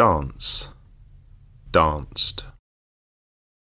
dance, danced.